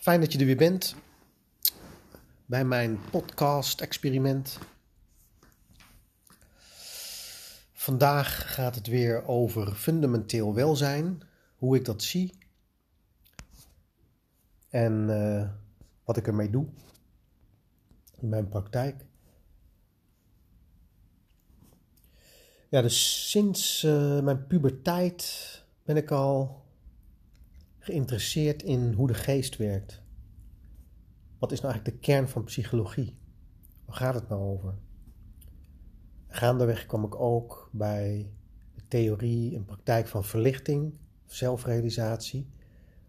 Fijn dat je er weer bent bij mijn podcast-experiment. Vandaag gaat het weer over fundamenteel welzijn, hoe ik dat zie en uh, wat ik ermee doe in mijn praktijk. Ja, dus sinds uh, mijn puberteit ben ik al geïnteresseerd in hoe de geest werkt. Wat is nou eigenlijk de kern van psychologie? Waar gaat het nou over? Gaandeweg kwam ik ook bij de theorie en praktijk van verlichting, zelfrealisatie.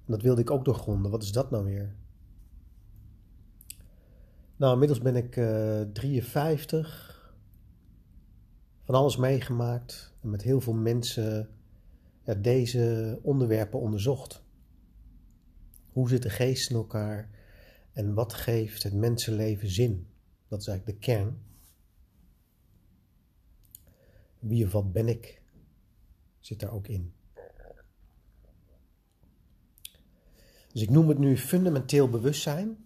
En dat wilde ik ook doorgronden. Wat is dat nou weer? Nou, inmiddels ben ik uh, 53. Van alles meegemaakt. En met heel veel mensen deze onderwerpen onderzocht. Hoe zit de geest in elkaar en wat geeft het mensenleven zin? Dat is eigenlijk de kern. Wie of wat ben ik? Zit daar ook in. Dus ik noem het nu fundamenteel bewustzijn.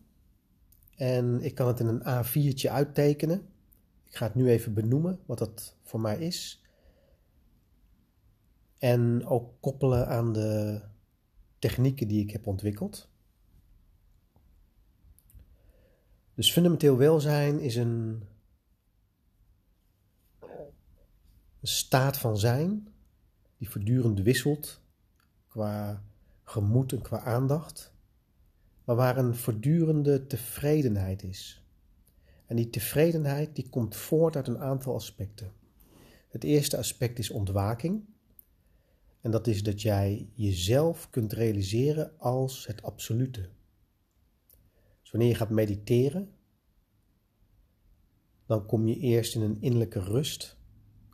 En ik kan het in een A4'tje uittekenen. Ik ga het nu even benoemen wat dat voor mij is. En ook koppelen aan de technieken die ik heb ontwikkeld. Dus fundamenteel welzijn is een, een staat van zijn die voortdurend wisselt qua gemoed en qua aandacht, maar waar een voortdurende tevredenheid is. En die tevredenheid die komt voort uit een aantal aspecten. Het eerste aspect is ontwaking. En dat is dat jij jezelf kunt realiseren als het absolute. Dus wanneer je gaat mediteren, dan kom je eerst in een innerlijke rust.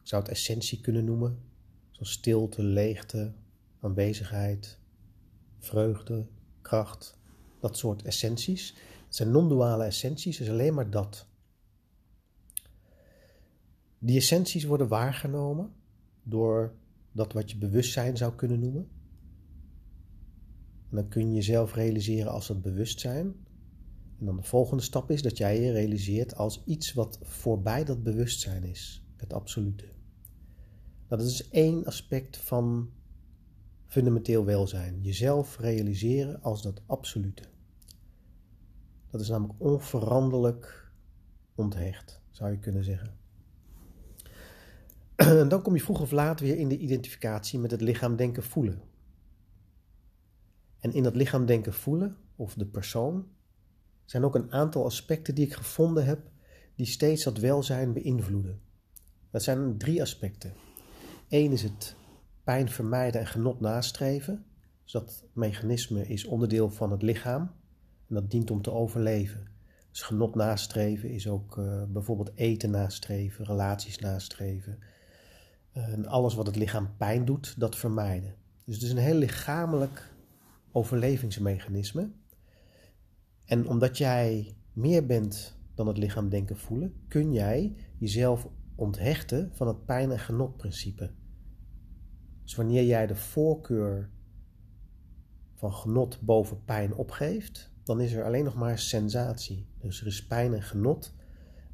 Ik zou het essentie kunnen noemen. Zoals stilte, leegte, aanwezigheid, vreugde, kracht. Dat soort essenties. Het zijn non-duale essenties, is alleen maar dat. Die essenties worden waargenomen door dat wat je bewustzijn zou kunnen noemen. En dan kun je jezelf realiseren als dat bewustzijn. En dan de volgende stap is dat jij je realiseert als iets wat voorbij dat bewustzijn is, het absolute. Dat is één aspect van fundamenteel welzijn. Jezelf realiseren als dat absolute. Dat is namelijk onveranderlijk onthecht, zou je kunnen zeggen. En dan kom je vroeg of laat weer in de identificatie met het lichaam denken voelen. En in dat lichaam denken voelen, of de persoon, zijn ook een aantal aspecten die ik gevonden heb die steeds dat welzijn beïnvloeden. Dat zijn drie aspecten. Eén is het pijn vermijden en genot nastreven. Dus dat mechanisme is onderdeel van het lichaam en dat dient om te overleven. Dus genot nastreven is ook uh, bijvoorbeeld eten nastreven, relaties nastreven, en alles wat het lichaam pijn doet, dat vermijden. Dus het is een heel lichamelijk overlevingsmechanisme. En omdat jij meer bent dan het lichaam denken voelen, kun jij jezelf onthechten van het pijn- en genotprincipe. Dus wanneer jij de voorkeur van genot boven pijn opgeeft, dan is er alleen nog maar sensatie. Dus er is pijn en genot,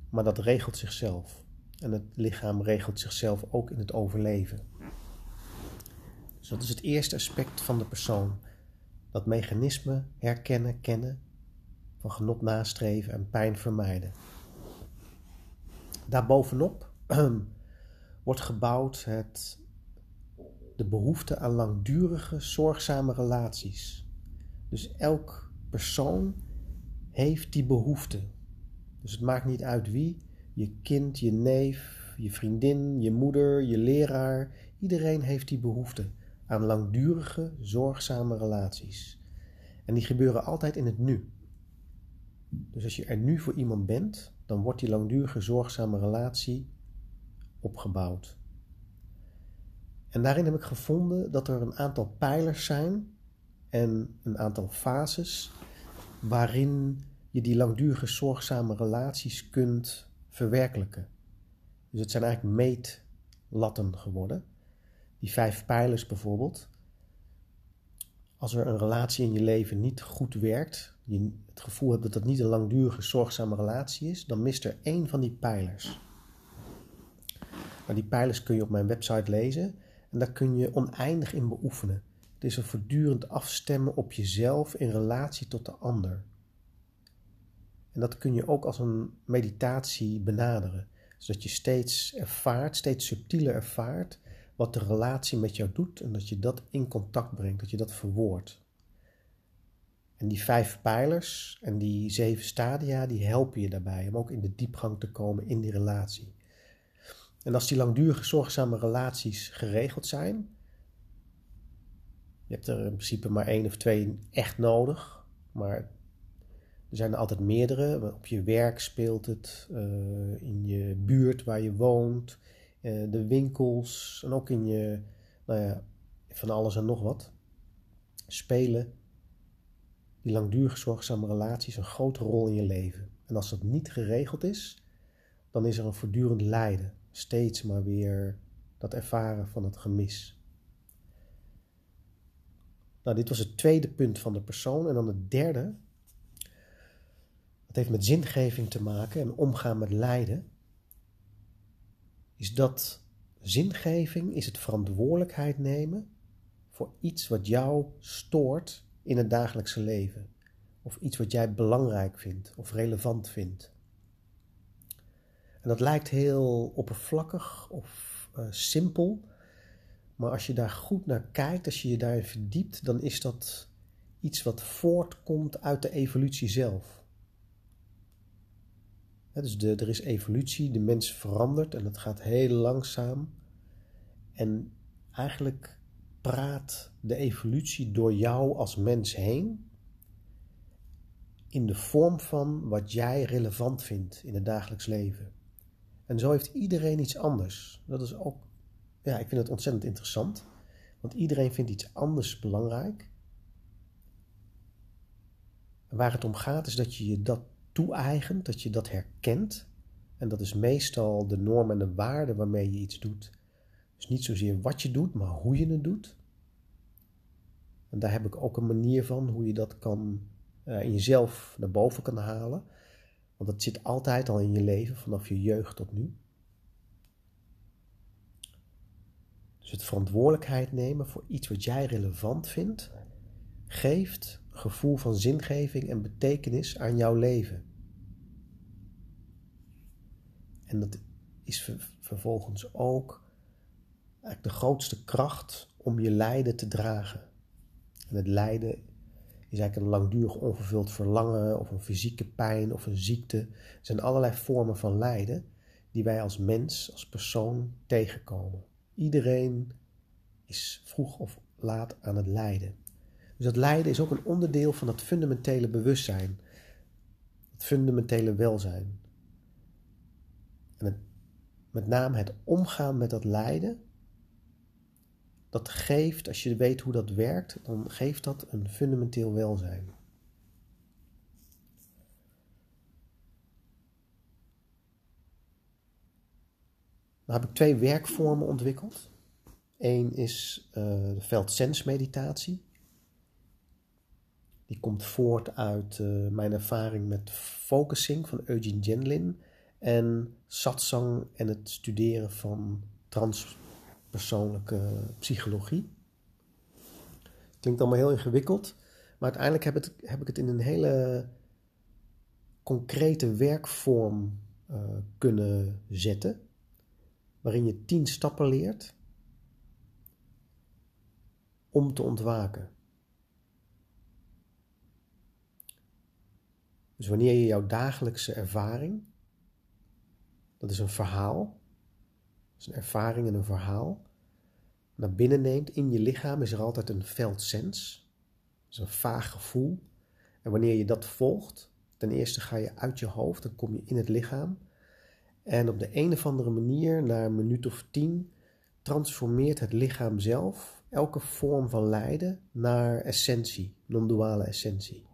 maar dat regelt zichzelf. En het lichaam regelt zichzelf ook in het overleven. Dus dat is het eerste aspect van de persoon. Dat mechanisme herkennen, kennen, van genot nastreven en pijn vermijden. Daarbovenop wordt gebouwd het, de behoefte aan langdurige, zorgzame relaties. Dus elk persoon heeft die behoefte. Dus het maakt niet uit wie, je kind, je neef, je vriendin, je moeder, je leraar. Iedereen heeft die behoefte aan langdurige, zorgzame relaties. En die gebeuren altijd in het nu. Dus als je er nu voor iemand bent, dan wordt die langdurige, zorgzame relatie opgebouwd. En daarin heb ik gevonden dat er een aantal pijlers zijn en een aantal fases waarin je die langdurige, zorgzame relaties kunt verwerkelijken. Dus het zijn eigenlijk meetlatten geworden. Die vijf pijlers bijvoorbeeld. als er een relatie in je leven niet goed werkt, je het gevoel hebt dat het niet een langdurige, zorgzame relatie is, dan mist er één van die pijlers. Maar die pijlers kun je op mijn website lezen en daar kun je oneindig in beoefenen. Het is een voortdurend afstemmen op jezelf in relatie tot de ander. En dat kun je ook als een meditatie benaderen. Zodat je steeds ervaart, steeds subtieler ervaart wat de relatie met jou doet en dat je dat in contact brengt, dat je dat verwoordt. En die vijf pijlers en die zeven stadia, die helpen je daarbij om ook in de diepgang te komen in die relatie. En als die langdurige zorgzame relaties geregeld zijn, je hebt er in principe maar één of twee echt nodig, maar er zijn er altijd meerdere. Op je werk speelt het, uh, in je buurt waar je woont, uh, de winkels en ook in je, nou ja, van alles en nog wat. Spelen die langdurige zorgzame relaties een grote rol in je leven. En als dat niet geregeld is, dan is er een voortdurend lijden. Steeds maar weer dat ervaren van het gemis. Nou, dit was het tweede punt van de persoon. En dan het derde. Dat heeft met zingeving te maken en omgaan met lijden. Is dat zingeving is het verantwoordelijkheid nemen voor iets wat jou stoort in het dagelijkse leven. Of iets wat jij belangrijk vindt of relevant vindt. En dat lijkt heel oppervlakkig of uh, simpel. Maar als je daar goed naar kijkt, als je je daarin verdiept, dan is dat iets wat voortkomt uit de evolutie zelf. Dus de, er is evolutie, de mens verandert en dat gaat heel langzaam. En eigenlijk praat de evolutie door jou als mens heen in de vorm van wat jij relevant vindt in het dagelijks leven. En zo heeft iedereen iets anders. Dat is ook, ja, ik vind het ontzettend interessant, want iedereen vindt iets anders belangrijk. Waar het om gaat is dat je je dat toe-eigent, dat je dat herkent. En dat is meestal de norm en de waarde waarmee je iets doet. Dus niet zozeer wat je doet, maar hoe je het doet. En daar heb ik ook een manier van hoe je dat kan uh, in jezelf naar boven kan halen. Want dat zit altijd al in je leven, vanaf je jeugd tot nu. Dus het verantwoordelijkheid nemen voor iets wat jij relevant vindt, geeft gevoel van zingeving en betekenis aan jouw leven. En dat is vervolgens ook eigenlijk de grootste kracht om je lijden te dragen. En het lijden is eigenlijk een langdurig onvervuld verlangen of een fysieke pijn of een ziekte. Er zijn allerlei vormen van lijden die wij als mens, als persoon tegenkomen. Iedereen is vroeg of laat aan het lijden. Dus dat lijden is ook een onderdeel van het fundamentele bewustzijn, het fundamentele welzijn. En het, met name het omgaan met dat lijden dat geeft, als je weet hoe dat werkt, dan geeft dat een fundamenteel welzijn. Dan heb ik twee werkvormen ontwikkeld. Eén is uh, de veldsens-meditatie. Die komt voort uit uh, mijn ervaring met focusing van Eugene Genlin en satsang en het studeren van trans persoonlijke psychologie. Klinkt allemaal heel ingewikkeld, maar uiteindelijk heb, het, heb ik het in een hele concrete werkvorm uh, kunnen zetten, waarin je tien stappen leert om te ontwaken. Dus wanneer je jouw dagelijkse ervaring, dat is een verhaal, dat is een ervaring en een verhaal, naar binnen neemt in je lichaam, is er altijd een veldsens. Dat is een vaag gevoel. En wanneer je dat volgt, ten eerste ga je uit je hoofd, dan kom je in het lichaam. En op de een of andere manier, na een minuut of tien, transformeert het lichaam zelf elke vorm van lijden naar essentie, non-duale essentie.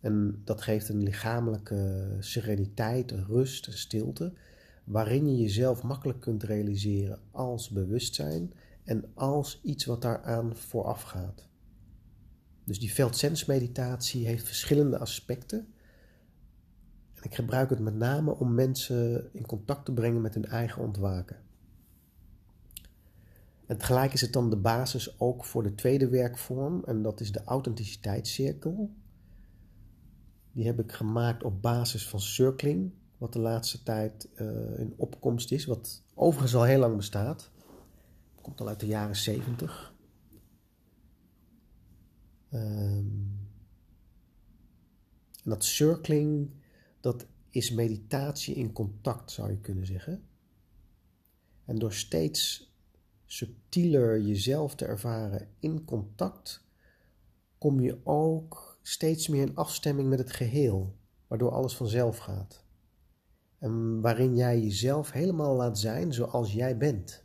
En dat geeft een lichamelijke sereniteit, rust en stilte waarin je jezelf makkelijk kunt realiseren als bewustzijn en als iets wat daaraan vooraf gaat. Dus die veldsensmeditatie heeft verschillende aspecten. En ik gebruik het met name om mensen in contact te brengen met hun eigen ontwaken. En tegelijk is het dan de basis ook voor de tweede werkvorm, en dat is de authenticiteitscirkel. Die heb ik gemaakt op basis van circling, wat de laatste tijd uh, in opkomst is, wat overigens al heel lang bestaat. Komt al uit de jaren zeventig. Um, en dat circling, dat is meditatie in contact, zou je kunnen zeggen. En door steeds subtieler jezelf te ervaren in contact, kom je ook steeds meer in afstemming met het geheel, waardoor alles vanzelf gaat. En waarin jij jezelf helemaal laat zijn zoals jij bent.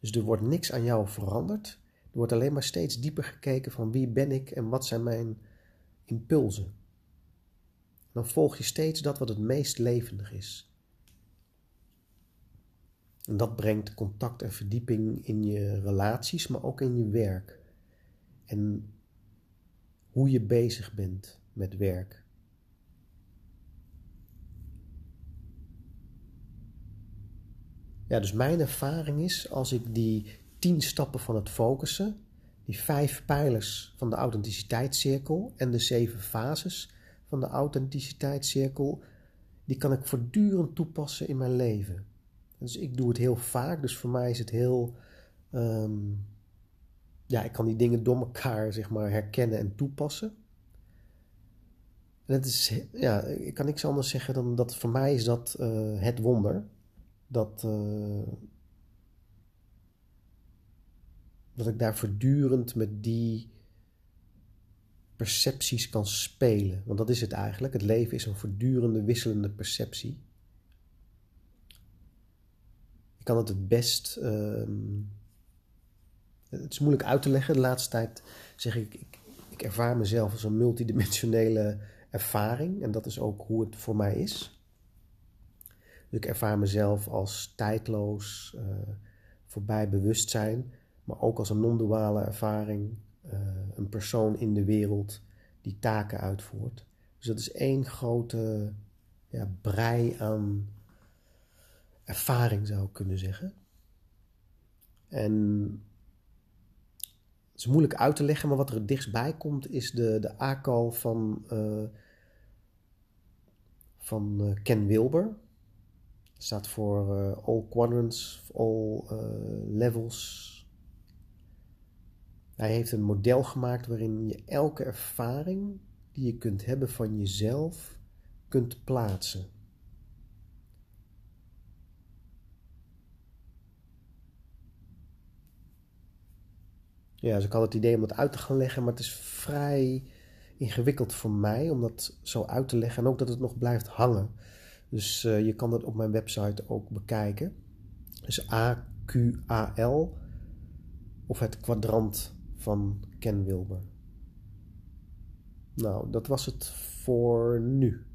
Dus er wordt niks aan jou veranderd. Er wordt alleen maar steeds dieper gekeken van wie ben ik en wat zijn mijn impulsen. Dan volg je steeds dat wat het meest levendig is. En dat brengt contact en verdieping in je relaties, maar ook in je werk. En hoe je bezig bent met werk. Ja, dus mijn ervaring is als ik die tien stappen van het focussen, die vijf pijlers van de authenticiteitscirkel en de zeven fases van de authenticiteitscirkel, die kan ik voortdurend toepassen in mijn leven. Dus ik doe het heel vaak, dus voor mij is het heel. Ehm, ja, ik kan die dingen door elkaar zeg maar, herkennen en toepassen. En is, ja, ik kan niks anders zeggen dan dat voor mij is dat uh, het wonder. Dat, uh, dat ik daar voortdurend met die percepties kan spelen. Want dat is het eigenlijk. Het leven is een voortdurende wisselende perceptie. Ik kan het het best. Ehm, het is moeilijk uit te leggen. De laatste tijd zeg ik, ik, ik ervaar mezelf als een multidimensionele ervaring. En dat is ook hoe het voor mij is. Dus ik ervaar mezelf als tijdloos, uh, voorbij bewustzijn, maar ook als een non-duale ervaring, uh, een persoon in de wereld die taken uitvoert. Dus dat is één grote ja, brei aan ervaring, zou ik kunnen zeggen. En is moeilijk uit te leggen, maar wat er dichtstbij komt is de, de ACAL van, uh, van uh, Ken Wilber. Dat staat voor uh, All Quadrants, All Levels. Hij heeft een model gemaakt waarin je elke ervaring die je kunt hebben van jezelf kunt plaatsen. Ja, dus ik had het idee om dat uit te gaan leggen, maar het is vrij ingewikkeld voor mij om dat zo uit te leggen en ook dat het nog blijft hangen. Dus uh, je kan dat op mijn website ook bekijken. Dus AQAL of het kwadrant van Ken Wilber. Nou, dat was het voor nu.